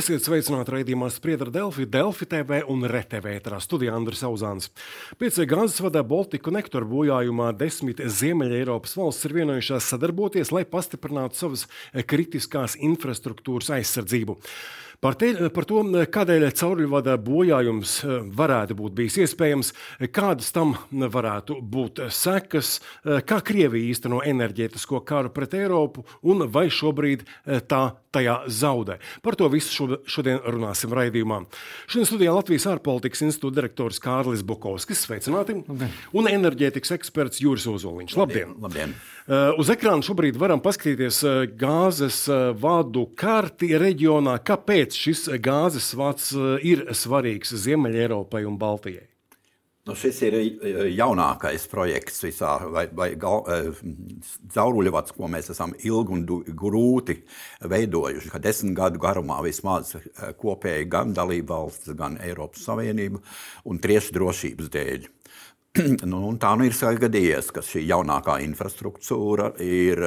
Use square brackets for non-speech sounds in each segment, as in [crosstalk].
Esiet sveicināti raidījumā Spriedra Delfi, Delfi TV un RTV ētrā studijā Andris Auzāns. Pēc gāzes vadā Baltiku konektoru bojājumā desmit Ziemeļa Eiropas valsts ir vienojušās sadarboties, lai pastiprinātu savas kritiskās infrastruktūras aizsardzību. Par, te, par to, kādēļ cauruļvada bojājums eh, varētu būt bijis iespējams, kādas tam varētu būt sekas, eh, kā Krievija īsteno enerģētisko karu pret Eiropu un vai šobrīd eh, tā tajā zaudē. Par to visu šodien runāsim raidījumā. Šodien studijā Latvijas ārpolitikas institūta direktors Kārlis Bukovskis, sveicināti, labdien. un enerģētikas eksperts Juris Ozoliņš. Labdien! labdien. Uh, uz ekrāna šobrīd varam paskatīties uh, gāzes uh, vadu karti reģionā. Kāpēc šis gāzes vads ir svarīgs Ziemeļ Eiropai un Baltijai? Nu, šis ir jaunākais projekts visā, vai, vai cauruļvads, ko mēs esam ilgi un grūti veidojuši. Desmit gadu garumā vismaz kopēji gan dalību valsts, gan Eiropas Savienība un tieši drošības dēļ. [clears throat] nu, tā nu ir gadījies, ka šī jaunākā infrastruktūra ir,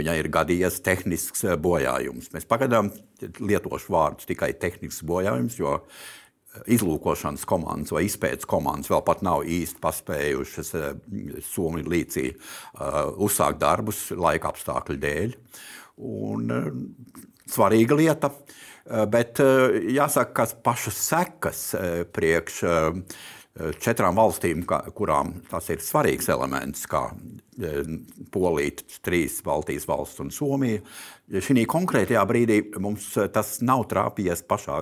ir gadījies tehnisks bojājums. Mēs pagaidām lietošu vārdus tikai tehnisks bojājums, jo izlūkošanas komandas vai izpētes komandas vēl pat nav īsti paspējušas Somiju līcī uh, uzsākt darbus laika apstākļu dēļ. Un, uh, svarīga lieta, bet jāsaka, ka pašas sekas priekš četrām valstīm, kurām tas ir svarīgs elements, kā Polija, trīs Baltijas valsts un Somija. Šī konkrētajā brīdī mums tas nav trāpījies pašā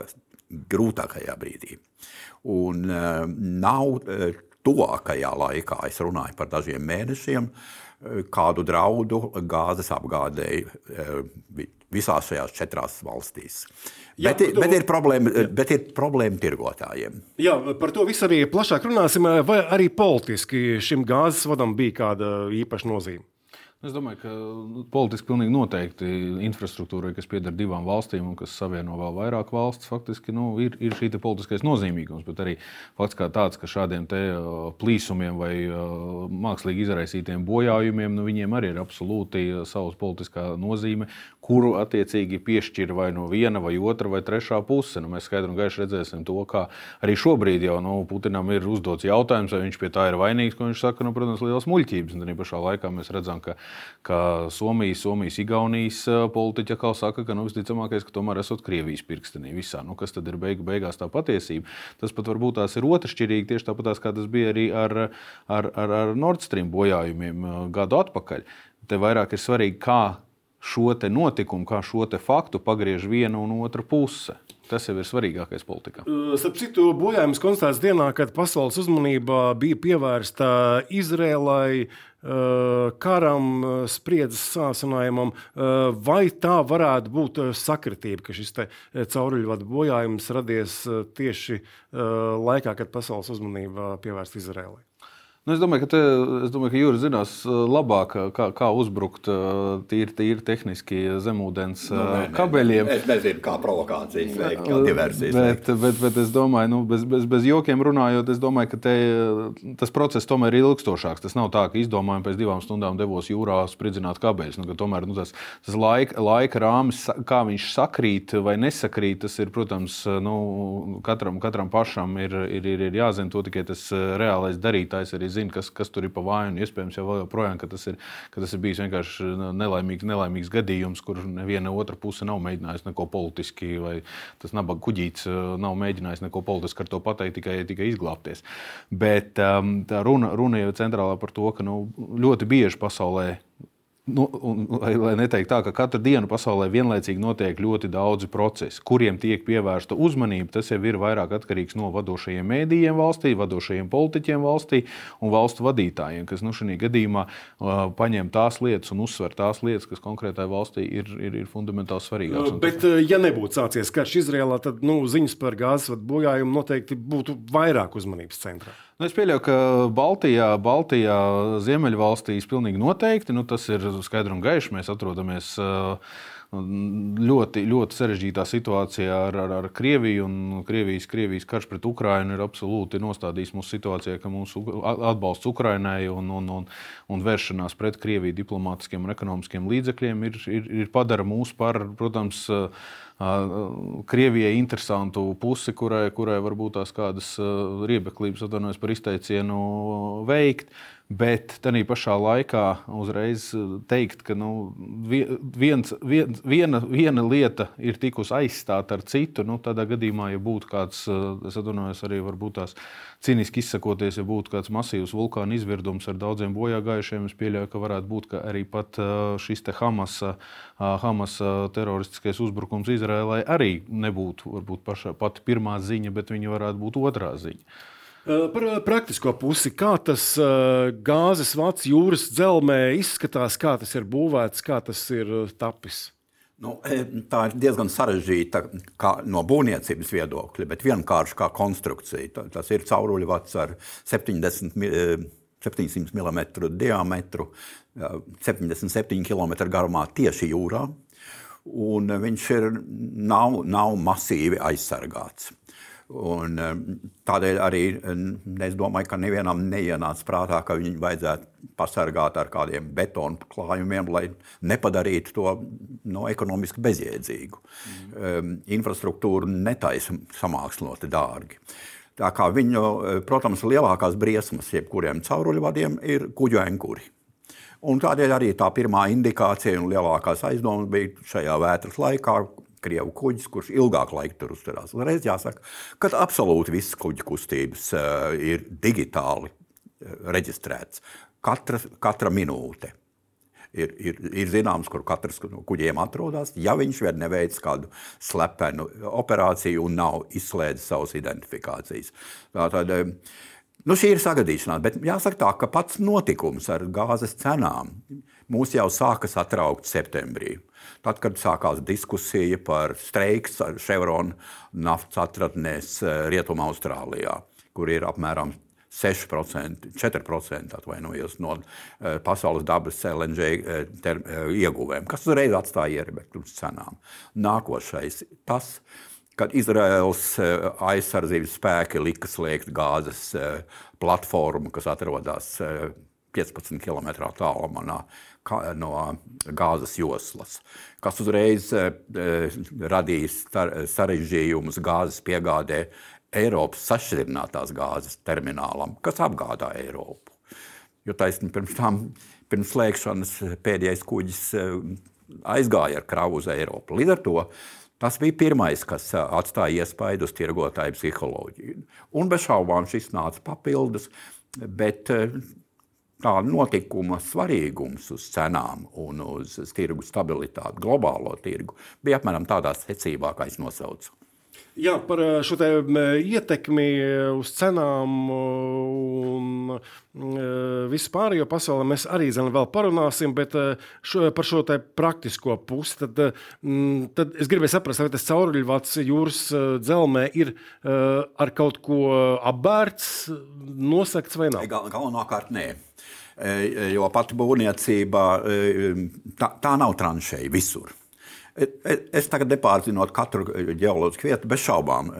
grūtākajā brīdī. Un e, nav e, tuvākajā laikā, es runāju par dažiem mēnešiem, kādu draudu gāzes apgādēji visās šajās četrās valstīs. Jā, bet, to... bet, ir problēma, jā. bet ir problēma tirgotājiem. Jā, par to visu arī plašāk runāsim. Vai arī politiski šim gāzes vadam bija kāda īpaša nozīme? Es domāju, ka nu, politiski pilnīgi noteikti infrastruktūrai, kas pieder divām valstīm un kas savieno vēl vairāk valsts, faktiski nu, ir, ir šī politiskais nozīmīgums. Bet arī fakts kā tāds, ka šādiem plīsumiem vai mākslīgi izraisītiem bojājumiem, nu, viņiem arī ir absolūti savs politiskā nozīme, kuru attiecīgi piešķir vai no viena, vai otra, vai trešā puse. Nu, mēs skaidri un gaiši redzēsim to, kā arī šobrīd jau nu, Putinam ir uzdots jautājums, vai viņš pie tā ir vainīgs. Viņš saka, nu, protams, liels muļķības. Un arī pašā laikā mēs redzam, ka ka Somijas, Somijas, Igaunijas politiķi atkal saka, ka nu, visticamākais, ka tomēr esot Krievijas pirkstenī visā. Nu, kas tad ir beigu, beigās tā patiesība? Tas pat varbūt tās ir otršķirīgi, tieši tāpat kā tas bija arī ar, ar, ar, ar Nord Stream bojājumiem gadu atpakaļ. Te vairāk ir svarīgi, kā šo notikumu, kā šo faktu pagriež viena un otra puse. Tas jau ir svarīgākais politikā. Starp citu, bojājums konstatēts dienā, kad pasaules uzmanība bija pievērsta Izrēlai, karam, spriedzes sācinājumam. Vai tā varētu būt sakritība, ka šis cauruļvadu bojājums radies tieši laikā, kad pasaules uzmanība pievērsta Izrēlai? Nu, es, domāju, te, es domāju, ka Jūras zinās labāk, kā, kā uzbrukt tīri, tīri tehniski zemūdens nu, nē, nē, kabeļiem. Es nezinu, kā provokācijas veikt, kā diversijas. Bet, bet, bet es domāju, nu, bez, bez, bez jokiem runājot, es domāju, ka te, tas process tomēr ir ilgstošāks. Tas nav tā, ka izdomājam pēc divām stundām devos jūrā spridzināt kabeļus. Nu, tomēr nu, tas, tas laika, laika rāmis, kā viņš sakrīt vai nesakrīt, tas ir, protams, nu, katram, katram pašam ir, ir, ir, ir jāzina to tikai tas reālais darītājs arī zina, kas, kas tur ir pa vainu. Iespējams, jau joprojām, ka tas ir, ka tas ir bijis vienkārši nelaimīgs, nelaimīgs gadījums, kur neviena otra puse nav mēģinājusi neko politiski, vai tas nabaga kuģītis uh, nav mēģinājis neko politiski ar to pateikt, tikai, tikai izglābties. Bet um, tā runa, runa jau centrālā par to, ka nu, ļoti bieži pasaulē Nu, un, lai, lai neteiktu tā, ka katru dienu pasaulē vienlaicīgi notiek ļoti daudzi procesi, kuriem tiek pievērsta uzmanība. Tas jau ir vairāk atkarīgs no vadošajiem mēdījiem valstī, vadošajiem politiķiem valstī un valstu vadītājiem, kas nu, šajā gadījumā uh, paņem tās lietas un uzsver tās lietas, kas konkrētai valstī ir, ir, ir fundamentāli svarīgākas. Bet, tas... ja nebūtu sācies karš Izrēlā, tad nu, ziņas par gāzes bojājumu noteikti būtu vairāk uzmanības centrā. Nu, es pieļauju, ka Baltijā, Baltijā Ziemeļvalstīs pilnīgi noteikti nu, tas ir skaidrs un gaišs. Mēs atrodamies uh, ļoti, ļoti sarežģītā situācijā ar, ar, ar Krieviju. Krievijas, Krievijas karš pret Ukrajinu ir absolūti nostādījis mūsu situācijā, ka mūsu atbalsts Ukrajinai un, un, un, un vēršanās pret Krieviju diplomātiskiem un ekonomiskiem līdzekļiem ir, ir, ir padara mūs par, protams, Krievijai interesantu pusi, kurai, kurai varbūt tās kādas riebeklības, atvainojos par izteicienu, veikt. Bet tādā pašā laikā uzreiz teikt, ka nu, viens, viens, viena, viena lieta ir tikusi aizstāta ar citu, nu, tādā gadījumā, ja būtu kāds, es atvainojos, arī varbūt tās cīniski izsakoties, ja būtu kāds masīvs vulkāna izvirdums ar daudziem bojā gājušiem, es pieļauju, ka varētu būt ka arī pat šis Hamas, Hamas teroristiskais uzbrukums Izrēlai arī nebūtu varbūt paša, pati pirmā ziņa, bet viņa varētu būt otrā ziņa. Par praktisko pusi, kā tas gāzes vats jūras dzelzmē izskatās, kā tas ir būvēts, kā tas ir tapis? Nu, tā ir diezgan sarežģīta no būvniecības viedokļa, bet vienkārši kā konstrukcija. Tas ir cauruļvats ar 70, 700 mm diametru, 77 km garumā tieši jūrā. Viņš ir, nav, nav masīvi aizsargāts. Un, um, tādēļ arī um, es domāju, ka nevienam neienāca prātā, ka viņu vajadzētu pasargāt ar kādiem betonu klājumiem, lai nepadarītu to no, ekonomiski bezjēdzīgu. Mm. Um, infrastruktūru netaisa samāksloti dārgi. Tā kā viņu, uh, protams, lielākās briesmas jebkuriem cauruļvadiem ir kuģu enkuri. Un tādēļ arī tā pirmā indikācija un lielākās aizdomas bija šajā vētras laikā, Krievu kuģis, kurš ilgāk laika tur uzturās. Uzreiz jāsaka, ka absolūti visas kuģa kustības uh, ir digitāli uh, reģistrētas. Katra, katra minūte ir, ir, ir zināms, kur katrs no kuģiem atrodas. Ja viņš vēl neveic kādu slepenu operāciju un nav izslēdzis savas identifikācijas. Tātad, nu, šī ir sagadīšanās, bet jāsaka tā, ka pats notikums ar gāzes cenām mūs jau sāka satraukt septembrī. Tad, kad sākās diskusija par streiks Chevron naftas atradnēs eh, Rietumā Austrālijā, kur ir apmēram 6%, 4% atvainojos no uh, pasaules dabas LNG uh, ter, ieguvēm, kas uzreiz atstāja ietekmi cenām. Nākošais tas, kad Izraels aizsardzības spēki lika slēgt gāzes platformu, kas atrodas uh, 15 km tālumā no no gāzes joslas, kas uzreiz eh, eh, radīs sarežģījumus gāzes piegādē Eiropas sašķidrinātās gāzes terminālam, kas apgādā Eiropu. Jo taisnība pirms tam, pirms slēgšanas, pēdējais kuģis eh, aizgāja ar kravu uz Eiropu. Līdz ar to tas bija pirmais, kas atstāja iespaidu uz tirgotāju psiholoģiju. Un bez šaubām šis nāca papildus, bet tā notikuma svarīgums uz cenām un uz tirgu stabilitāti, globālo tirgu, bija apmēram tādā secībā, kā es nosaucu. Jā, par eh, šo ietekmi uz cenām un eh, vispār, jo pasaulē mēs arī zem, vēl parunāsim, bet eh, šo, par šo praktisko pusi. Tad, tad es gribēju saprast, vai tas cauruļvats jūras dzelzmē ir ar kaut ko apbērts, nosakts vai nav? Gal, galvenokārt nē. Jo pati būvniecība tā, tā nav tranšēja visur. Es tagad nepārzinot katru geoloģisku vietu, bez šaubām.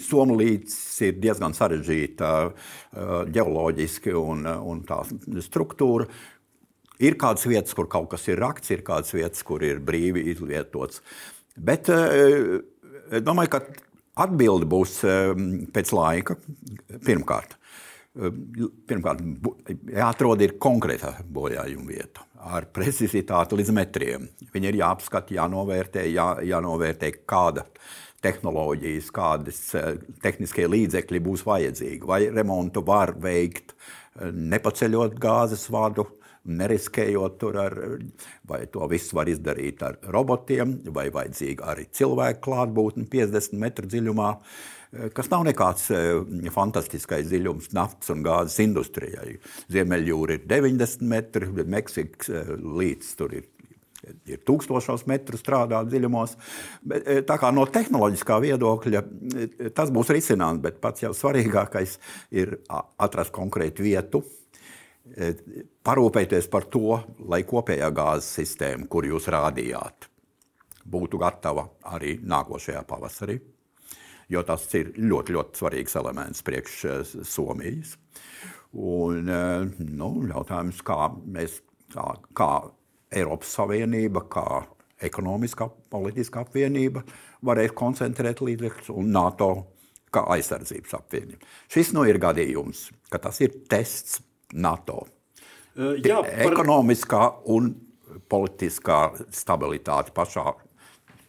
Somlīds ir diezgan sarežģīta geoloģiski un, un tā struktūra. Ir kādas vietas, kur kaut kas ir rakts, ir kādas vietas, kur ir brīvi izvietots. Bet es domāju, ka atbilde būs pēc laika. Pirmkārt, Pirmkārt, jāatrod konkrēta bojājuma vieta ar precizitāti līdz metriem. Viņi ir jāapskata, jānovērtē, jā, jānovērtē kāda tehnoloģijas, kādas tehniskie līdzekļi būs vajadzīgi. Vai remontu var veikt nepaceļot gāzes vadu, neriskējot tur ar, vai to visu var izdarīt ar robotiem, vai vajadzīga arī cilvēku klātbūtne 50 metru dziļumā. Uh, kas nav nekāds eh, fantastiskais dziļums naftas un gāzes industrijai. Ziemeļjūra ir 90 metri, Meksikas eh, līdz tur ir. Ir tūkstošos metru strādāt dziļumos. Eh, tā kā no tehnoloģiskā viedokļa tas būs risinājums, bet pats jau svarīgākais ir atrast konkrētu vietu, parūpēties par to, lai kopējā gāzes sistēma, kur jūs rādījāt, būtu gatava arī nākošajā pavasarī jo tas ir ļoti, ļoti svarīgs elements priekš eh, Somijas. Un, eh, nu, jautājums, kā mēs, kā, kā Eiropas Savienība, kā ekonomiskā, politiskā apvienība varēs koncentrēt līdzekļus un NATO kā aizsardzības apvienība. Šis nu ir gadījums, ka tas ir tests NATO. Uh, jā, par... Ekonomiskā un politiskā stabilitāte pašā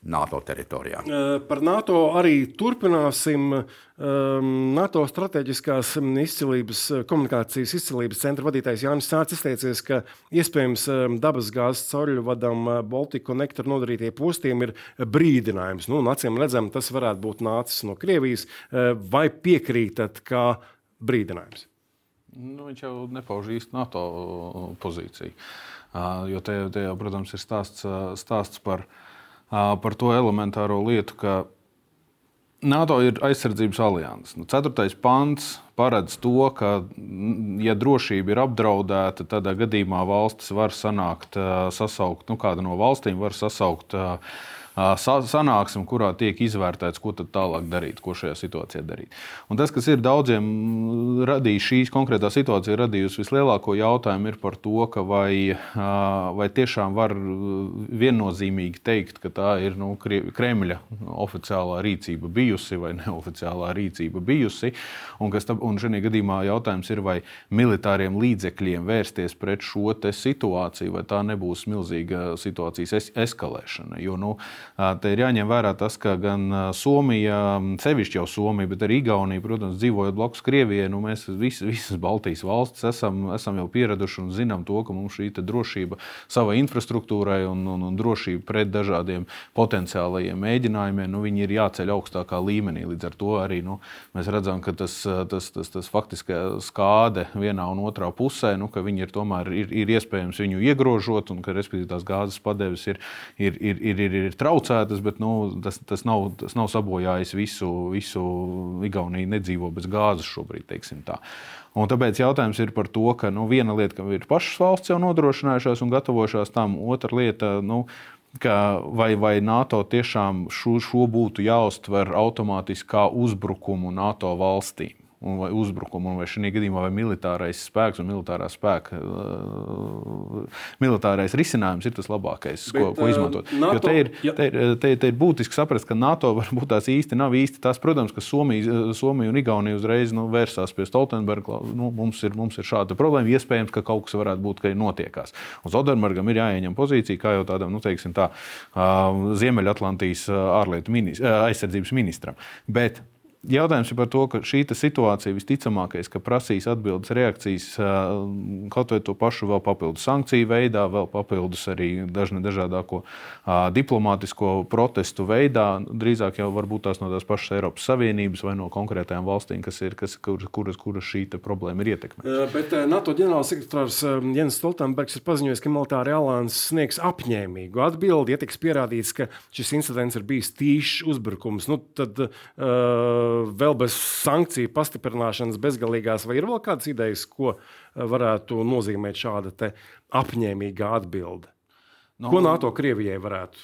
NATO teritorijā. Par NATO arī turpināsim. NATO strateģiskās izcilības, komunikācijas izcilības centra vadītājs Jānis Sārts izteicies, ka iespējams dabasgāzes cauruļu vadam Baltiku konektoru nodarītie postījumi ir brīdinājums. Nu, acīm redzam, tas varētu būt nācis no Krievijas. Vai piekrītat, kā brīdinājums? Nu, viņš jau nepauž īsti NATO pozīciju. Jo te, te jau, protams, ir stāsts, stāsts par viņa par to elementāro lietu, ka NATO ir aizsardzības alianses. Nu, ceturtais pants paredz to, ka, ja drošība ir apdraudēta, tad gadījumā valstis var sanākt, sasaukt, nu, kāda no valstīm var sasaukt uh, sanāksme, kurā tiek izvērtēts, ko tālāk darīt, ko šajā situācijā darīt. Un tas, kas ir daudziem radījis šīs konkrētā situācija, radījusi vislielāko jautājumu, ir par to, vai, vai tiešām var viennozīmīgi teikt, ka tā ir nu, Kremļa oficiālā rīcība bijusi vai [laughs] neoficiālā rīcība bijusi. Un, tā, un šajā gadījumā jautājums ir, vai militāriem līdzekļiem vērsties pret šo situāciju, vai tā nebūs milzīga situācijas es eskalēšana. Jo, nu, Te ir jāņem vērā tas, ka gan Somija, sevišķi jau Somija, bet arī Igaunija, protams, dzīvojot blakus Krievijai, nu, mēs visi, visas Baltijas valstis esam, esam jau pieraduši un zinām to, ka mums šī drošība savai infrastruktūrai un, un, un drošība pret dažādiem potenciālajiem mēģinājumiem, nu, viņi ir jāceļ augstākā līmenī. Līdz ar to arī nu, mēs redzam, ka tas, tas, tas, tas faktiski skāde vienā un otrā pusē, nu, ka viņi ir tomēr ir, ir iespējams viņu iegrožot un ka respektīvi tās gāzes padeves ir, ir, ir, ir, ir, ir traucētas traucētas, bet nu, tas, tas, nav, tas nav sabojājis visu, visu Igauniju. Nedzīvo bez gāzes šobrīd. Un tāpēc jautājums ir par to, ka nu, viena lieta, ka ir pašas valsts jau nodrošinājušās un gatavojušās tam, otra lieta. Nu, vai, vai NATO tiešām šo, šo būtu jāuztver automātiski kā uzbrukumu NATO valstīm? Un vai uzbrukumu, un vai šī gadījumā vai militārais spēks un militārā spēka uh, militārais risinājums ir tas labākais, Bet, ko, ko izmantot. Uh, NATO, jo te ir, ja. te, ir, te, te ir būtiski saprast, ka NATO varbūt tās īsti nav īsti tās. Protams, ka Somija, Somija un Igaunija uzreiz nu, vērsās pie Stoltenberga. Nu, mums, ir, mums ir šāda problēma. Iespējams, ka kaut kas varētu būt, ka ir notiekās. Un Zoderbergam ir jāieņem pozīcija kā jau tādam, nu, teiksim, tā, uh, Ziemeļatlantijas ārlietu minis, aizsardzības ministram. Bet Jautājums ir par to, ka šī situācija visticamākais prasīs atbildes reakcijas kaut vai to pašu vēl papildus sankciju veidā, vēl papildus arī dažne dažādāko diplomātisko protestu veidā. Drīzāk jau varbūt tās no tās pašas Eiropas Savienības vai no konkrētajām valstīm, kas ir, kas, kuras, kuras, kuras šī problēma ir ietekmējusi. Bet NATO ģenerālsekretārs Jens Stoltenbergs ir paziņojis, ka militāra alianses sniegs apņēmīgu atbildi, ja tiks pierādīts, ka šis incidents ir bijis tīšs uzbrukums. Nu, tad, uh, vēl bez sankciju pastiprināšanas bezgalīgās, vai ir vēl kādas idejas, ko varētu nozīmēt šāda apņēmīga atbilde? No, ko NATO Krievijai varētu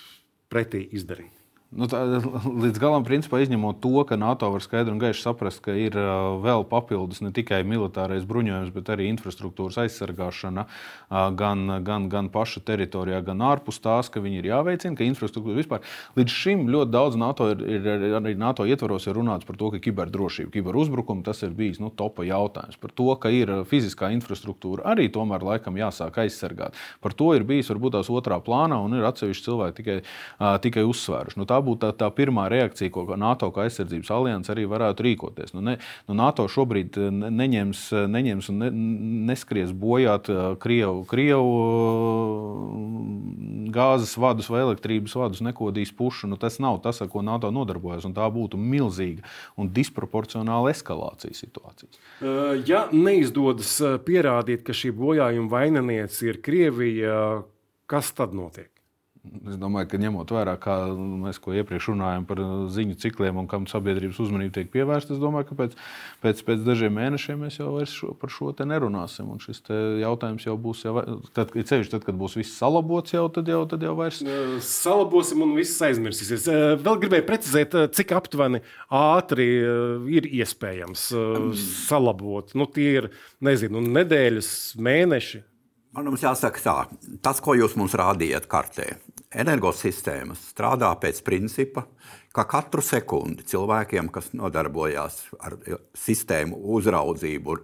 pretī izdarīt? Nu, tā, līdz galam, principā, izņemot to, ka NATO var skaidri un gaiši saprast, ka ir uh, vēl papildus ne tikai militārais bruņojums, bet arī infrastruktūras aizsargāšana uh, gan, gan, gan paša teritorijā, gan ārpus tās, ka viņi ir jāveicina, ka infrastruktūra vispār. Līdz šim ļoti daudz NATO ir, ir arī NATO ietvaros ir runāts par to, ka kiberdrošība, kiberuzbrukumi tas ir bijis nu, topa jautājums. Par to, ka ir fiziskā infrastruktūra arī tomēr laikam jāsāk aizsargāt. Par to ir bijis varbūt tās otrā plānā un ir atsevišķi cilvēki tikai, uh, tikai uzsvēruši. Nu, būtu tā, tā pirmā reakcija, ko NATO kā aizsardzības alianse arī varētu rīkoties. Nu, ne, nu, NATO šobrīd eh, neņems, eh, neņems un ne, neskries bojāt eh, Krievu, Krievu gāzes vadus vai elektrības vadus, nekodīs pušu. Nu, tas nav tas, ar ko NATO nodarbojas. Tā būtu milzīga un disproporcionāla eskalācija situācijas. Ja neizdodas pierādīt, ka šī bojājuma vaininiece ir Krievija, kas tad notiek? Es domāju, ka ņemot vērā, kā mēs iepriekš runājām par ziņu cikliem un kam sabiedrības uzmanība tiek pievērsta, es domāju, ka pēc, pēc, pēc dažiem mēnešiem mēs jau šo, par šo te nerunāsim. Un šis te jautājums jau būs, jau, tad, ceļš, tad, kad būs viss salabots, jau tad jau, tad jau vairs. Salabosim un viss aizmirsīsies. Vēl gribēju precizēt, cik aptuveni ātri ir iespējams salabot. Nu, tie ir nezinu, nedēļas, mēneši. Man jums jāsaka tā, tas, ko jūs mums rādījāt kartē, energosistēmas strādā pēc principa, ka katru sekundi cilvēkiem, kas nodarbojas ar sistēmu uzraudzību,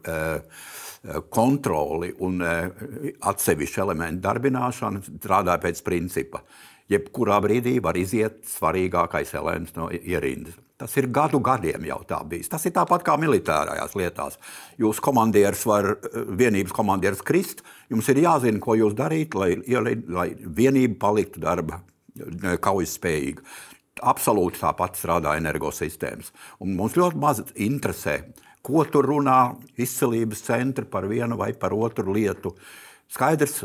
kontroli un atsevišķu elementu darbināšanu, strādā pēc principa. Jebkurā brīdī var iziet svarīgākais elements no ierindas. Tas ir gadu gadiem jau tā bijis. Tas ir tāpat kā militārajās lietās. Jūs komandieris var, vienības komandieris krist, jums ir jāzina, ko jūs darīt, lai, lai vienība paliktu darba kaujas spējīga. Absolūti tāpat strādā energosistēmas. Un mums ļoti maz interesē, ko tur runā izcelības centri par vienu vai par otru lietu. Skaidrs,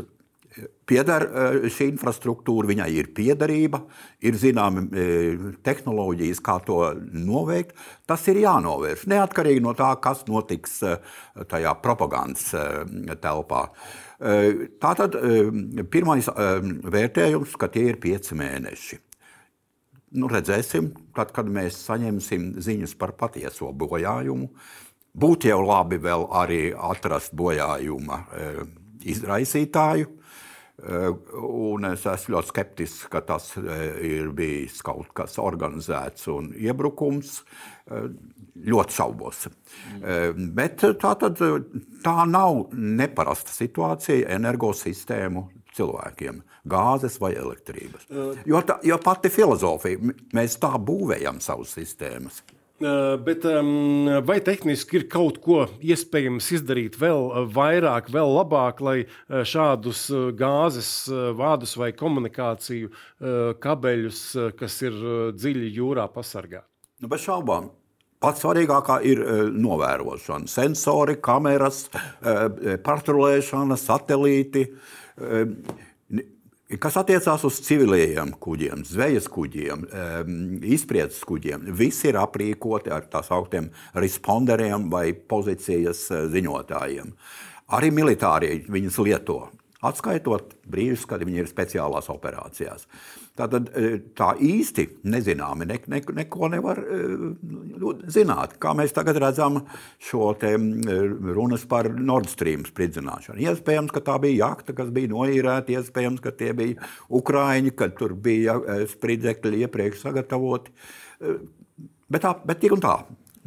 pieder eh, šī infrastruktūra, viņai ir piederība, ir zināma eh, tehnoloģijas, kā to noveikt. Tas ir jānovērš. Neatkarīgi no tā, kas notiks eh, tajā propagandas telpā. Tātad pirmais vērtējums, ka tie ir pieci mēneši. Nu, redzēsim, tad, kad mēs saņemsim ziņas par patieso bojājumu. Būtu jau labi vēl arī atrast bojājuma izraisītāju. Eh, un es esmu ļoti skeptisks, ka tas eh, ir bijis kaut kas organizēts un iebrukums. Eh, ļoti šaubos. Mm. Bet tā, tad, tā nav neparasta situācija energosistēmu cilvēkiem, gāzes vai elektrības. Jo, tā, jo pati filozofija, mēs tā būvējam savas sistēmas. Bet vai tehniski ir kaut ko iespējams izdarīt vēl vairāk, vēl labāk, lai šādus gāzes vādus vai komunikāciju kabeļus, kas ir dziļi jūrā, pasargātu? Nu, bez šaubām. Pats svarīgākā ir novērošana, sensori, kameras, patrulēšana, satelīti Kas attiecās uz civiliem kuģiem, zvejas kuģiem, izpriedzes kuģiem, visi ir aprīkoti ar tā sauktiem responderiem vai pozīcijas eh, ziņotājiem. Arī militārie viņus lieto atskaitot brīžus, kad viņi ir speciālās operācijās. Tātad e, tā īsti nezināmi, ne, ne, neko nevar e, zināt. Kā mēs tagad redzam šo te runas par Nord Stream spridzināšanu. Iespējams, ka tā bija jakta, kas bija noīrēta, iespējams, ka tie bija Ukraiņi, kad tur bija e, spridzekļi iepriekš sagatavoti. Bet, tā, bet tik un tā,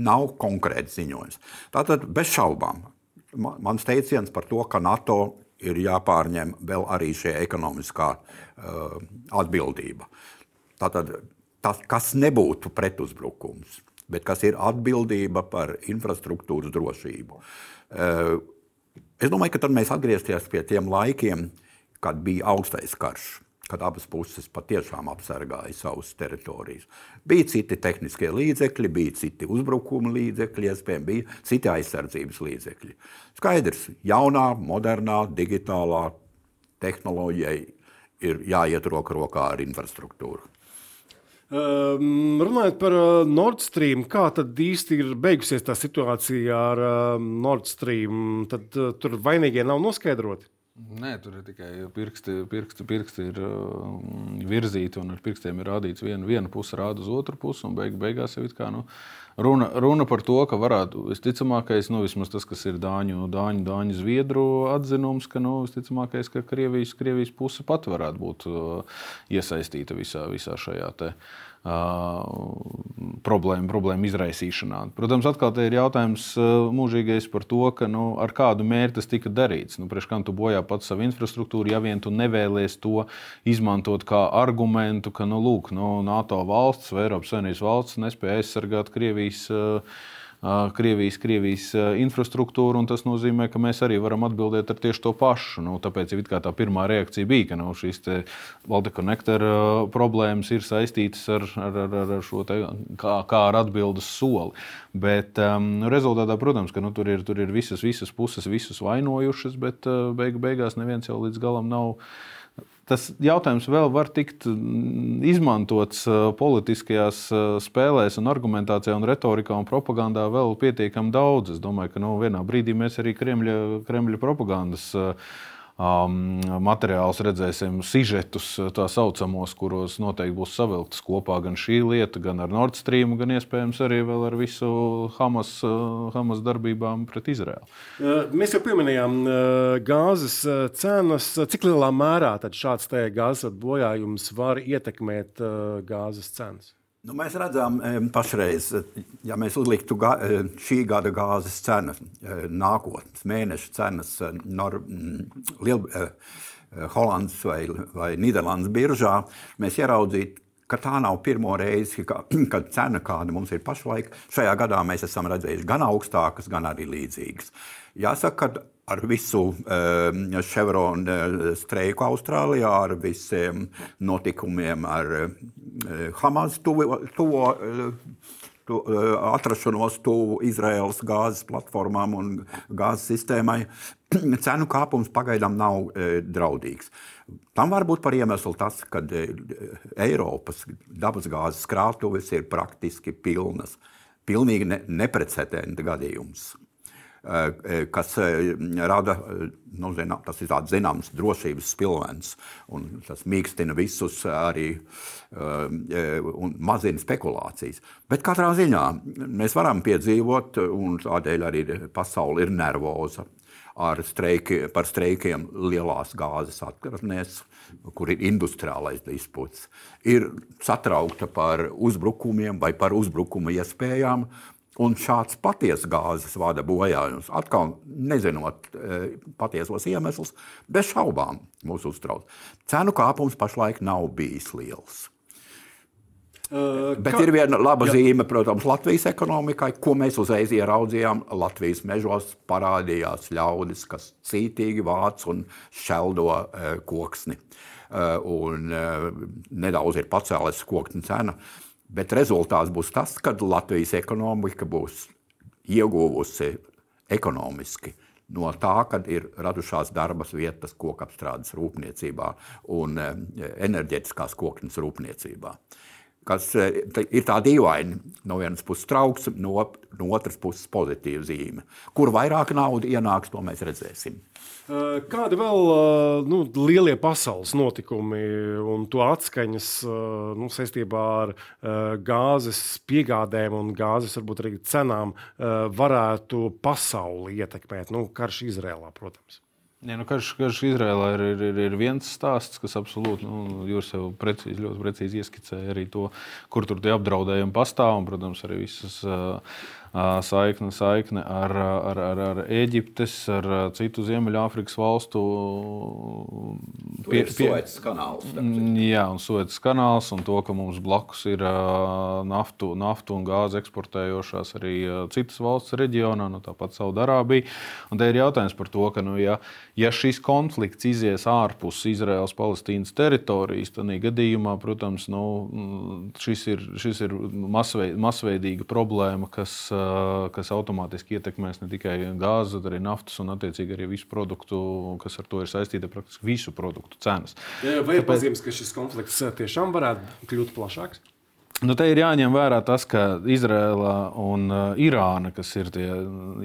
nav konkrēts ziņojums. Tātad bez šaubām mans teiciens par to, ka NATO ir jāpārņem vēl arī šī ekonomiskā uh, atbildība. Tātad, tas, kas nebūtu pretuzbrukums, bet kas ir atbildība par infrastruktūras drošību. Uh, es domāju, ka tad mēs atgriezties pie tiem laikiem, kad bija augstais karš kad abas puses patiešām apsargāja savas teritorijas. Bija citi tehniskie līdzekļi, bija citi uzbrukuma līdzekļi, iespējams, bija citi aizsardzības līdzekļi. Skaidrs, jaunā, modernā, digitālā tehnoloģija ir jāiet roku rokā ar infrastruktūru. Um, runājot par uh, Nord Stream, kā tad īsti ir beigusies tā situācija ar uh, Nord Stream? Tad uh, tur vainīgie nav noskaidroti. Nē, tur ir tikai pirksti, pirksti, pirksti ir uh, virzīti un ar pirkstiem ir rādīts viena, viena puse, rāda uz otru pusi. Beig, beigās jau kā, nu, runa, runa par to, ka varētu visticamākais, nu, vismaz tas, kas ir Dāņu, Dāņu, Dāņu Zviedru atzinums, ka nu, visticamākais, ka Krievijas, Krievijas puse pat varētu būt uh, iesaistīta visā, visā šajā te. Uh, problēmu, problēmu izraisīšanā. Protams, atkal ir jautājums mūžīgais par to, ka, nu, ar kādu mērķi tas tika darīts. Nu, Priekš kam tu bojā pats savu infrastruktūru, ja vien tu nevēlies to izmantot kā argumentu, ka nu, lūk, nu, NATO valsts vai Eiropas Savienības valsts nespēja aizsargāt Krievijas. Uh, Krievijas, Krievijas infrastruktūru, un tas nozīmē, ka mēs arī varam atbildēt ar tieši to pašu. Nu, tāpēc jau tā pirmā reakcija bija, ka nu, šīs Baltika konektora problēmas ir saistītas ar, ar, ar, ar šo te, kā, kā ar atbildes soli. Bet um, rezultātā, protams, ka nu, tur, ir, tur ir visas, visas puses, visus vainojušas, bet uh, beigu, beigās neviens jau līdz galam nav tas jautājums vēl var tikt mm, izmantots uh, politiskajās uh, spēlēs, un argumentācijā, un retorikā un propagandā vēl pietiekami daudz. Es domāju, ka nu, vienā brīdī mēs arī Kremļa, Kremļa propagandas uh, um, materiālus, redzēsim sižetus, tā saucamos, kuros noteikti būs savilktas kopā gan šī lieta, gan ar Nord Stream, gan iespējams arī ar visu Hamas, Hamas darbībām pret Izraēlu. Mēs jau pieminējām gāzes cenas. Cik lielā mērā šāds gāzes bojājums var ietekmēt gāzes cenas? Nu, mēs redzam, pašreiz, ja mēs uzliktu ga, šī gada gāzes cenu, nākotnes mēneša cenas Nor, Liel, Holandas vai, vai Nīderlandes biržā, mēs ieraudzītu, ka tā nav pirmo reizi, ka, [clears throat] kad cena, kāda mums ir pašlaik, šajā gadā mēs esam redzējuši gan augstākas, gan arī līdzīgas. Jāsaka, ka ar visu uh, Chevron uh, streiku Austrālijā, ar visiem notikumiem, ar uh, Hamas tuvo, tuvo uh, tu, atrašanos tuvu Izraēlas gāzes platformām un gāzes sistēmai, [clears throat] cenu kāpums pagaidām nav draudīgs. Tam var būt par iemeslu tas, ka Eiropas dabasgāzes krātuves ir praktiski pilnas. Pilnīgi ne, neprecedenta gadījums. Eh, eh, kas eh, rada nu, zinām, tas ir zināms drošības spilvens. Tas mīkstina visus arī un mazina spekulācijas. Bet katrā ziņā mēs varam piedzīvot, un tādēļ arī pasaule ir nervoza. Ar streiki, par streikiem lielās gāzes atkarnēs, kur ir industriālais disputs, ir satraukta par uzbrukumiem vai par uzbrukuma iespējām, Un šāds patiesa gāzes vada bojājums, atkal nezinot e, patiesos iemeslus, bez šaubām mūs uztrauc. Cenu kāpums pašlaik nav bijis liels. Uh, Bet kā... ir viena laba Jā. zīme, protams, Latvijas ekonomikai, ko mēs uzreiz ieraudzījām. Latvijas mežos parādījās ļaudis, kas cītīgi vāc un šeldo uh, koksni. Un nedaudz ir pacēlēs koksni cena. Uh, Bet rezultāts būs tas, ka Latvijas ekonomika būs ieguvusi ekonomiski no tā, kad ir radušās darba vietas kokapstrādes rūpniecībā un eh, enerģetiskās koknes rūpniecībā. Kas eh, ir tā dīvaini, no vienas puses trauks, no, no otras puses pozitīva zīme. Kur vairāk naudas ienāks, to mēs redzēsim. Eh, kādi vēl eh, nu, lielie pasaules notikumi un to atskaņas nu, saistībā ar gāzes piegādēm un gāzes varbūt arī cenām varētu pasauli ietekmēt? Nu, karš Izrēlā, protams. Ja, nu, karš, karš Izrēlā ir, ir, ir viens stāsts, kas absolūti, nu, jūs jau precīzi, ļoti precīzi ieskicēja arī to, kur tur tie apdraudējumi pastāv, un, protams, arī visas uh, saikne, saikne ar, ar, ar, ar Eģiptes, ar citu Ziemeļāfrikas valstu. Pie, pie, kanāls. Jā, un Suecas kanāls, un to, ka mums blakus ir naftu, naftu un gāzi eksportējošās arī citas valsts reģionā, nu, tāpat Saudārābija. Te ir jautājums par to, ka, nu, ja, ja šis konflikts izies ārpus Izraels-Palestīnas teritorijas, tad gadījumā, protams, nu, šis ir, šis ir masveid, masveidīga problēma, kas kas automātiski ietekmēs ne tikai gāzi, bet arī naftas un attiecīgi arī visu produktu, kas ar to ir saistīta, praktiski visu produktu cenas. Vai ir Tāpēc... pazīmes, ka šis konflikts tiešām varētu kļūt plašāks? Nu, te ir jāņem vērā tas, ka Izraela un uh, Irāna, kas ir tie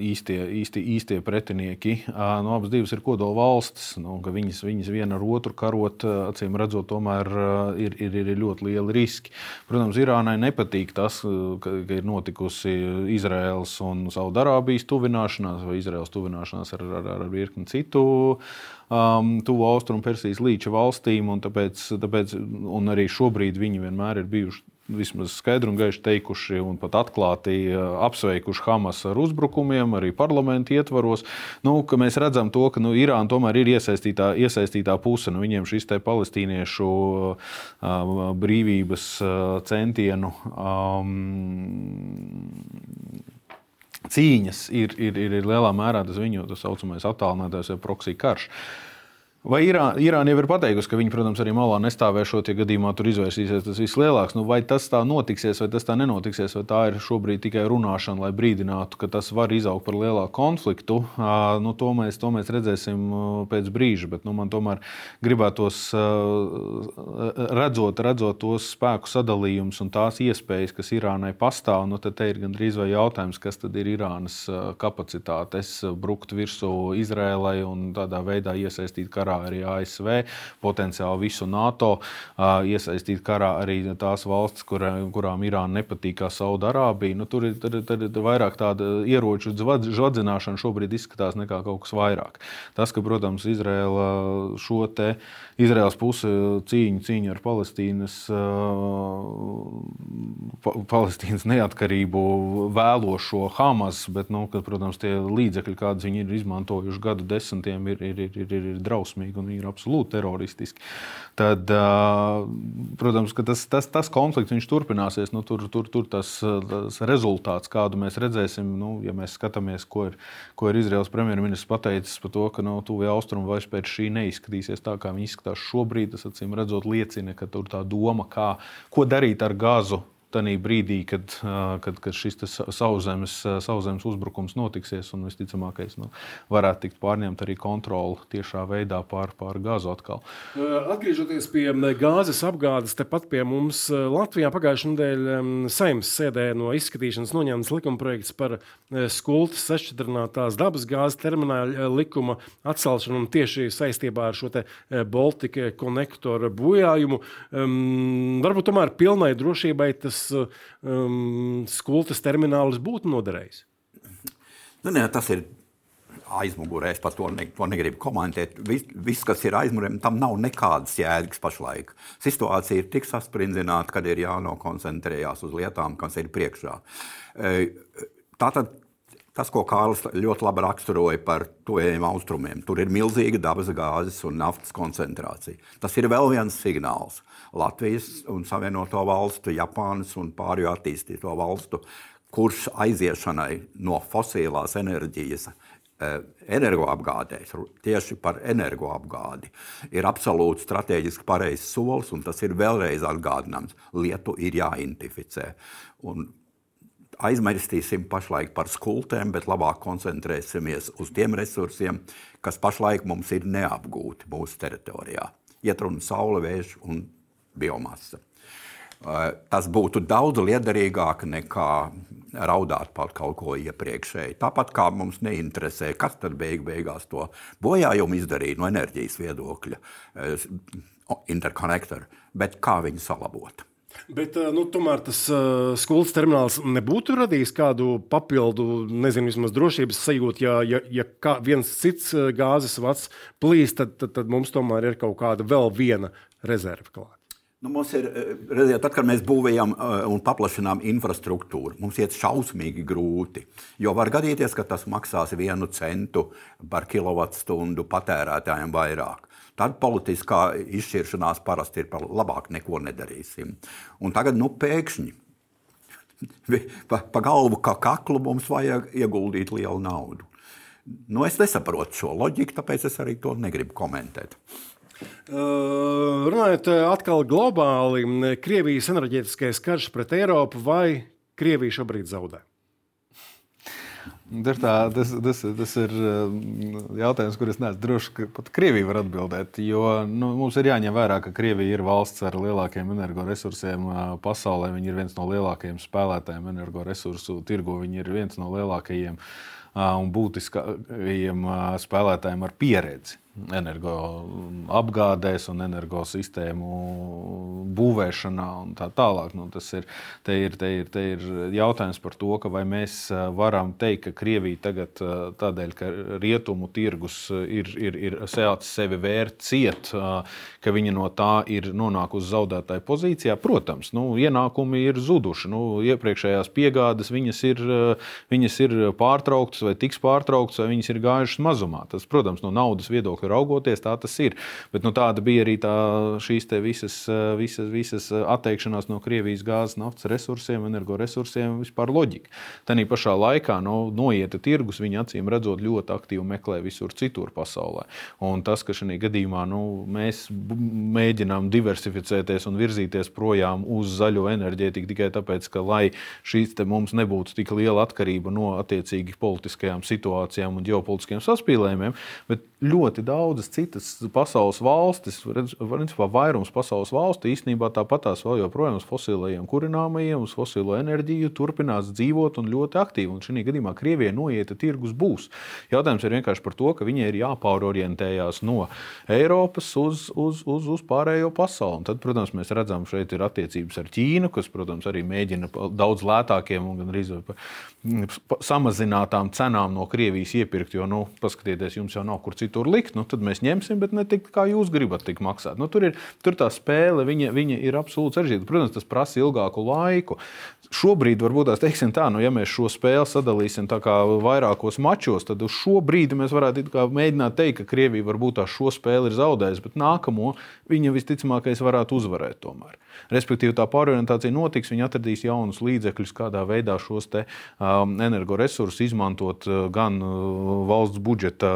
īstie, īstie, īstie pretinieki, uh, no abas divas ir kodola valstis. Nu, viņas, viņas viena ar otru karot, uh, acīm redzot, tomēr uh, ir, ir, ir ļoti lieli riski. Protams, Irānai nepatīk tas, uh, ka, ka ir notikusi Izraels un Saudārābijas tuvināšanās vai Izraels tuvināšanās ar, ar, ar virkni citu um, tuvu austrumu Persijas līča valstīm. Un tāpēc, tāpēc, un arī šobrīd viņi vienmēr ir bijuši vismaz skaidri un gaiši teikuši un pat atklāti eh, apsveikuši Hamas ar uzbrukumiem, arī parlamentu ietvaros. Nu, mēs redzam, to, ka nu, Irāna tomēr ir iesaistītā, iesaistītā puse. Nu, viņiem šis palestīniešu uh, brīvības uh, centienu. Um, Cīņas ir, ir, ir, lielā mērā tas viņu tā saucamais attālinātais vai proksija karš. Vai Irāna, Irāna jau ir pateikusi, ka viņi, protams, arī malā nestāvēšot, ja gadījumā tur izvērsīsies tas vislielākais? Nu, vai tas tā notiksies, vai tas tā nenotiksies, vai tā ir šobrīd tikai runāšana, lai brīdinātu, ka tas var izaugt par lielāku konfliktu? Nu, to, mēs, to mēs redzēsim pēc brīža, bet nu, man tomēr gribētos redzot, redzot tos spēku sadalījumus un tās iespējas, kas Irānai pastāv. Nu, tad ir gandrīz vai jautājums, kas tad ir Irānas kapacitātes brukt virsū Izrēlai un tādā veidā iesaistīt karā karā arī ASV, potenciāli visu NATO, iesaistīt karā arī tās valstis, kur, kurām Irāna nepatīk, kā Saudārābija. Nu, tur ir, tur, tur ir vairāk tāda ieroču žvadzināšana šobrīd izskatās nekā kaut kas vairāk. Tas, ka, protams, Izraela šo te Izraels puse cīņu, cīņu ar Palestīnas, pa, Palestīnas neatkarību vēlošo Hamas, bet, nu, kad, protams, tie līdzekļi, kādus viņi ir izmantojuši gadu desmitiem, ir, ir, ir, ir, ir drausmīgi drausmīgi un viņi ir absolūti teroristiski, tad, protams, tas, tas, tas konflikts turpināsies. Nu, tur tur, tur tas, tas rezultāts, kādu mēs redzēsim, nu, ja mēs skatāmies, ko ir, ko ir Izraels premjerministrs pateicis par to, ka no nu, tuvie austrumu vairs pēc šī neizskatīsies tā, kā viņi izskatās šobrīd. Tas acīm redzot, liecina, ka tur tā doma, kā, ko darīt ar gazu tajā brīdī, kad, kad, kad šis sauszemes, sauszemes uzbrukums notiksies, un visticamākais nu, varētu tikt pārņemta arī kontrole tiešā veidā pār, pār gāzu atkal. Atgriežoties pie gāzes apgādes, tepat pie mums Latvijā pagājušajā nedēļā saimnes sēdē no izskatīšanas noņemts likumprojekts par skultas sašķidrinātās dabas gāzes termināla likuma atcelšanu tieši saistībā ar šo Baltika konektoru bojājumu. Um, varbūt tomēr pilnai drošībai tas um, skultas terminālis būtu noderējis? Nu, ne, tas ir aizmugurē. Es par to, ne, to negribu komentēt. Viss, vis, kas ir aizmugurē, tam nav nekādas jēgas pašlaik. Situācija ir tik sasprindzināta, ka ir jānokoncentrējās uz lietām, kas ir priekšā. E, tātad Tas, ko Kārlis ļoti labi raksturoja par tuvējiem austrumiem, tur ir milzīga dabas gāzes un naftas koncentrācija. Tas ir vēl viens signāls Latvijas un Savienoto valstu, Japānas un pārējo attīstīto valstu kurš aiziešanai no fosilās enerģijas eh, energoapgādēs, tieši par energoapgādi, ir absolūti strateģiski pareizs solis, un tas ir vēlreiz atgādināms. Lietu ir jāidentificē. Un aizmirsīsim pašlaik par skultēm, bet labāk koncentrēsimies uz tiem resursiem, kas pašlaik mums ir neapgūti mūsu teritorijā. Iet runa saule, vējš un biomasa. Eh, tas būtu daudz liederīgāk nekā raudāt par kaut ko iepriekšēji. Tāpat kā mums neinteresē, kas tad beig beigās to bojājumu izdarīja no enerģijas viedokļa, eh, interkonektoru, bet kā viņu salabot. Bet eh, nu, tomēr tas uh, skolas termināls nebūtu radījis kādu papildu, nezinu, vismaz drošības sajūtu. Ja, ja, ja viens cits gāzes vats plīst, tad, tad, tad mums tomēr ir kaut kāda vēl viena rezerve klāta. Nu, mums ir, redziet, tad, kad mēs būvējam un paplašinām infrastruktūru, mums iet šausmīgi grūti. Jo var gadīties, ka tas maksās vienu centu par kilovatstundu patērētājiem vairāk tad politiskā izšķiršanās parasti ir par labāk neko nedarīsim. Un tagad nu, pēkšņi pa, pa galvu kā kaklu mums vajag ieguldīt lielu naudu. Nu, es nesaprotu šo loģiku, tāpēc es arī to negribu komentēt. Uh, runājot atkal globāli, Krievijas enerģētiskais karš pret Eiropu vai Krievija šobrīd zaudē? Tas, tā, tas, tas, tas ir um, jautājums, kurus es neesmu drošs, ka pat Krievija var atbildēt. Jo nu, mums ir jāņem vērā, ka Krievija ir valsts ar lielākiem energoresursiem pasaulē. Viņi ir viens no lielākajiem spēlētājiem energoresursu tirgu. Viņi ir viens no lielākajiem un būtiskākajiem spēlētājiem ar pieredzi energoapgādēs un energosistēmu būvēšanā un tā tālāk. Nu, tas ir, te ir, te ir, te ir jautājums par to, vai mēs varam teikt, ka Krievija tagad tādēļ, ka rietumu tirgus ir, ir, ir sācis sevi vērt ciet, ka viņa no tā ir nonākusi zaudētāja pozīcijā. Protams, nu, ienākumi ir zuduši. Nu, iepriekšējās piegādes viņas ir, viņas ir pārtrauktas vai tiks pārtrauktas, vai viņas ir gājušas mazumā. Tas, protams, no naudas viedokļa viedokļa raugoties, tā tas ir. Bet nu, tāda bija arī tā, šīs visas, visas, visas atteikšanās no Krievijas gāzes, naftas resursiem, energoresursiem, vispār loģika. Tanī pašā laikā nu, noieta tirgus, viņi acīm redzot ļoti aktīvi meklē visur citur pasaulē. Un tas, ka šajā gadījumā nu, mēs mēģinām diversificēties un virzīties projām uz zaļo enerģētiku tikai tāpēc, ka lai šīs mums nebūtu tik liela atkarība no attiecīgi politiskajām situācijām un ģeopolitiskiem saspīlējumiem, bet ļoti daudzas citas pasaules valstis, principā vairums pasaules valstu īstenībā tāpatās vēl joprojām uz fosilajiem kurināmajiem, uz fosilo enerģiju turpinās dzīvot un ļoti aktīvi. Un šī gadījumā Krievijai noieta tirgus būs. Jautājums ir vienkārši par to, ka viņai ir jāpārorientējās no Eiropas uz, uz, uz, uz pārējo pasauli. Un tad, protams, mēs redzam, šeit ir attiecības ar Ķīnu, kas, protams, arī mēģina daudz lētākiem un gan arī samazinātām cenām no Krievijas iepirkt. Jo, nu, paskatieties, jums jau nav kur citur likt, nu, tad mēs ņemsim, bet ne tik kā jūs gribat tik maksāt. Nu, tur, ir, tur tā spēle, viņa, viņa ir absolūti sarežģīta. Protams, tas prasa ilgāku laiku. Šobrīd, varbūt tās teiksim tā, nu, ja mēs šo spēli sadalīsim vairākos mačos, tad uz šo brīdi mēs varētu mēģināt teikt, ka Krievija varbūt tā šo spēli ir zaudējusi, bet nākamo viņa visticamākais varētu uzvarēt tomēr. Respektīvi, tā pārorientācija notiks, viņi atradīs jaunus līdzekļus, kādā veidā šos te, um, energoresursus izmantot uh, gan uh, valsts budžeta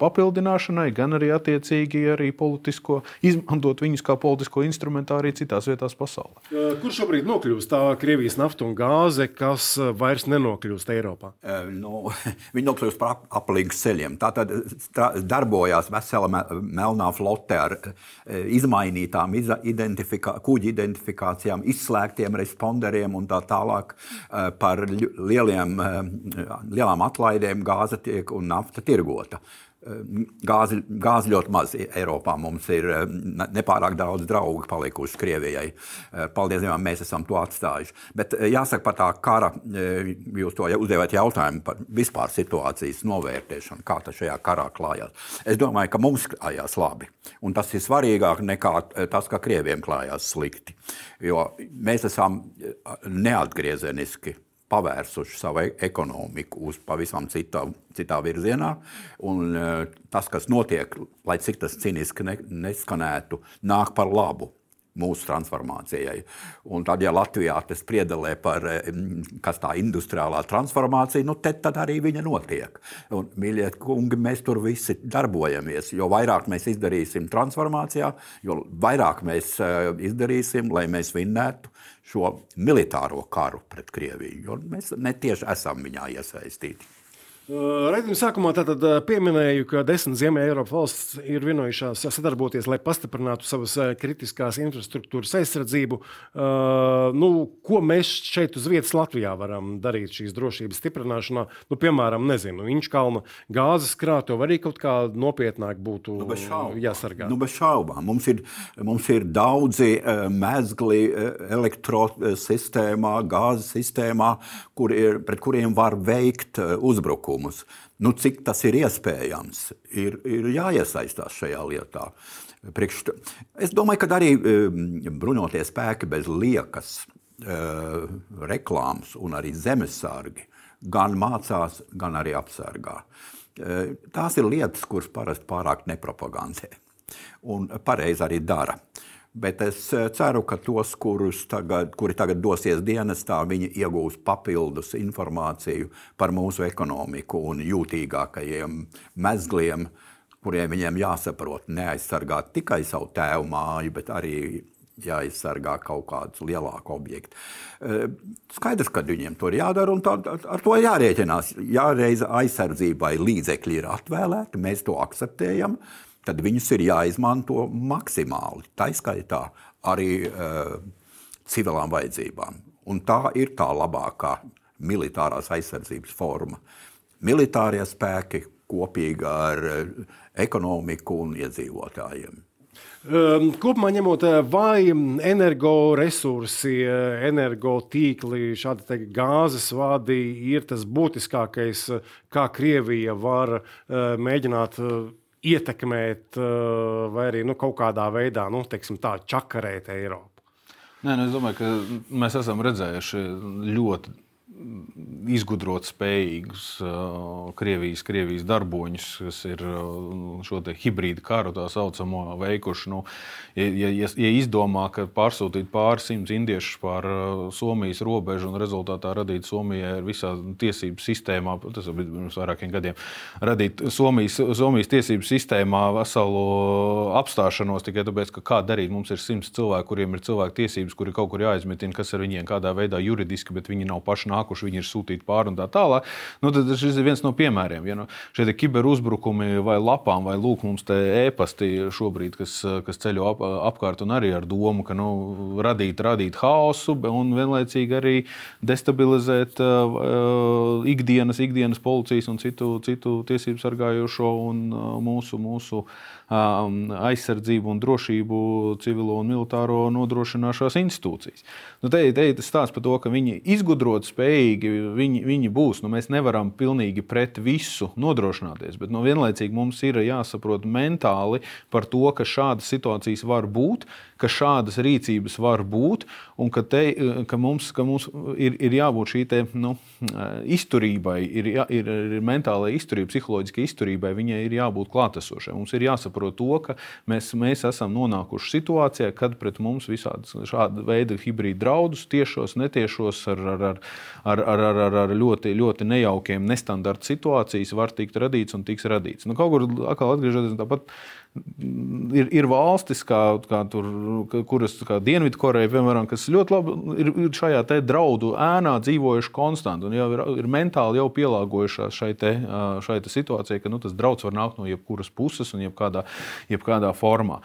papildināšanai, gan arī attiecīgi arī politisko, izmantot viņus kā politisko instrumentu arī citās vietās pasaulē. Kur šobrīd nokļūst tā Krievijas nafta un gāze, kas vairs nenokļūst Eiropā? Nu, [laughs] viņi nokļūst par aplīgas ceļiem. Tā tad darbojās vesela melnā flote ar izmainītām identifikā, kuģi identifikācijām, izslēgtiem responderiem un tā tālāk par lieliem, lielām atlaidēm gāze tiek un nafta tirgota. Gāzi, gāzi ļoti maz Eiropā. Mums ir eh, nepārāk daudz draugu palikuši Krievijai. Eh, paldies Dievam, mēs esam to atstājuši. Bet eh, jāsaka par tā kara, jūs to uzdevāt jautājumu par vispār situācijas novērtēšanu, kā tas šajā karā klājās. Es domāju, ka mums klājās labi. Un tas ir svarīgāk nekā tas, ka Krieviem klājās slikti. Jo mēs esam neatgriezeniski pavērsuši savu e- ekonomiku uz pavisam citā, citā virzienā. Un, e, tas, kas notiek, lai cik tas cīniski ne, neskanētu, nāk par labu mūsu transformācijai. Un tad, ja Latvijā tas priedelē par e, kas tā industriālā transformācija, nu, tad, tad arī viņa notiek. Un, mīļie kungi, mēs tur visi darbojamies. Jo vairāk mēs izdarīsim transformācijā, jo vairāk mēs izdarīsim, lai mēs vinnētu šo militāro karu pret Krieviju, jo mēs netieši esam viņā iesaistīti. Raidījuma sākumā tātad pieminēju, ka desmit Ziemeļa Eiropas valsts ir vienojušās sadarboties, lai pastiprinātu savas kritiskās infrastruktūras aizsardzību. Nu, ko mēs šeit uz vietas Latvijā varam darīt šīs drošības stiprināšanā? Nu, piemēram, nezinu, Inčkalna gāzes krātuve arī kaut kā nopietnāk būtu nu, jāsargā. Nu, bez šaubām. Mums ir, mums ir daudzi mezgli elektrosistēmā, gāzes sistēmā, kur ir, pret kuriem var veikt uzbrukumu pasākumus. Nu, cik tas ir iespējams, ir, ir jāiesaistās šajā lietā. Priekš, es domāju, ka arī um, bruņotie spēki bez liekas uh, reklāmas un arī zemesargi gan mācās, gan arī apsargā. Uh, tās ir lietas, kuras parasti pārāk nepropagandē un pareizi arī dara. Bet es eh, ceru, ka tos, tagad, kuri tagad dosies dienestā, viņi iegūs papildus informāciju par mūsu ekonomiku un jūtīgākajiem mezgliem, kuriem viņiem jāsaprot, neaizsargāt tikai savu tēvu māju, bet arī jāizsargā kaut kāds lielāks objekts. Eh, skaidrs, ka viņiem to ir jādara un tā, ar to jārēķinās. Ja reiz aizsardzībai līdzekļi ir atvēlēti, mēs to akceptējam tad viņus ir jāizmanto maksimāli. Tā izskaitā arī uh, civilām vajadzībām. Un tā ir tā labākā militārās aizsardzības forma. Militārie spēki kopīgi ar uh, ekonomiku un iedzīvotājiem. Um, kopumā ņemot, eh, vai energoresursi, energotīkli, šādi gāzes vadi ir tas būtiskākais, kā Krievija var mēģināt ietekmēt eh, vai arī nu, kaut kādā veidā nu, teiksim, tā, čakarēt Eiropu? Nē, nu, es domāju, ka mēs esam redzējuši ļoti izgudrot spējīgus Krievijas, Krievijas darboņus, kas ir šo hibrīdu karu tā saucamo veikuši. Nu, ja, ja, ja izdomā, ka pārsūtīt pāris simtus indiešus pār Somijas robežu un rezultātā radīt Somijai visā tiesību sistēmā, tas bija pirms vairākiem gadiem, radīt Somijas, Somijas tiesību sistēmā veselu apstāšanos tikai tāpēc, ka kā darīt, mums ir simts cilvēku, kuriem ir cilvēku tiesības, kuri kaut kur jāizmetina, kas ar viņiem kādā veidā juridiski, bet viņi nav paši nākuši, viņi ir sūtīti pāri un tā tālāk. Nu, tad šis ir viens no piemēriem. Ja, nu, šie kiberuzbrukumi vai lapām, vai lūk, mums te ēpasti šobrīd, kas, kas ceļo ap, apkārt un arī ar domu, ka nu, radīt, radīt haosu un vienlaicīgi arī destabilizēt uh, ikdienas, ikdienas policijas un citu, citu tiesību sargājošo un uh, mūsu, mūsu um, aizsardzību un drošību civilo un militāro nodrošināšanās institūcijas. Nu, te ir tas stāsts par to, ka viņi izgudrot spējīgi, viņi, viņi būs. Nu, mēs nevaram pilnīgi pret visu nodrošināties, bet nu, vienlaicīgi mums ir jāsaprot mentāli par to, ka šādas situācijas var būt, ka šādas rīcības var būt un ka, te, ka mums, ka mums ir, ir jābūt šī te, nu, izturībai, ir, jā, ir, ir mentālai izturībai, psiholoģiskai izturībai, viņai ir jābūt klātesošai. Mums ir jāsaprot to, ka mēs, mēs esam nonākuši situācijā, kad pret mums visādi šāda veida hibrīda draudus, tiešos, netiešos, ar, ar, ar, ar, ar, ar, ar ļoti, ļoti nejaukiem, nestandarta situācijas var tikt radīts un tiks radīts. Nu, kaut kur atkal atgriežoties tāpat ir, ir valstis, kā, kā tur, kuras Dienvidkoreja, piemēram, kas ļoti labi ir, ir šajā draudu ēnā dzīvojuši konstanti un jau ir, ir mentāli jau pielāgojušās šai, te, šai te situācijai, ka nu, tas drauds var nākt no jebkuras puses un jebkādā, jebkādā formā.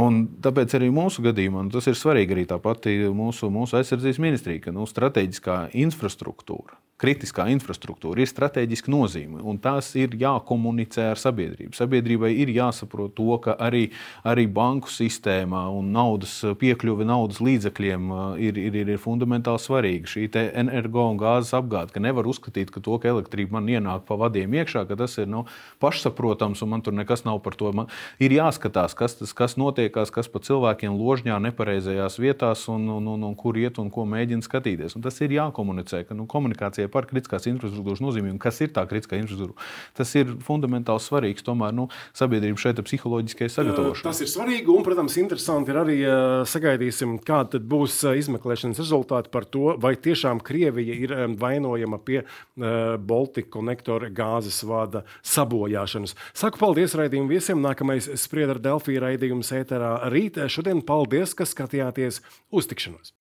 Un tāpēc arī mūsu gadījumā tas ir svarīgi arī tā pati mūsu, mūsu aizsardzības ministrija, ka nu, strateģiskā infrastruktūra kritiskā infrastruktūra ir strateģiska nozīme, un tās ir jākomunicē ar sabiedrību. Sabiedrībai ir jāsaprot to, ka arī, arī banku sistēmā un naudas piekļuve naudas līdzekļiem ir, ir, ir, ir fundamentāli svarīga. Šī energo un gāzes apgāde, ka nevar uzskatīt, ka to, ka elektrība man ienāk pa vadiem iekšā, ka tas ir nu, pašsaprotams un man tur nekas nav par to. Man ir jāskatās, kas, tas, kas notiekās, kas pa cilvēkiem ložņā nepareizajās vietās un, un, un, un kur iet un ko mēģina skatīties. Un tas ir jākomunicē, ka nu, komunikācija par kritiskās infrastruktūras nozīmību, kas ir tā kritiskā infrastruktūra. Tas ir fundamentāli svarīgs tomēr nu, sabiedrības šeit psihoģiskajai sagatavošanai. Tas ir svarīgi un, protams, interesanti ir arī sagaidīsim, kāda būs izmeklēšanas rezultāti par to, vai tiešām Krievija ir vainojama pie Baltika konektora gāzes vada sabojāšanas. Saku paldies raidījumu viesiem. Nākamais sprieda ar Delfiju raidījumu ēterā rīt. Šodien paldies, ka skatījāties uz tikšanos!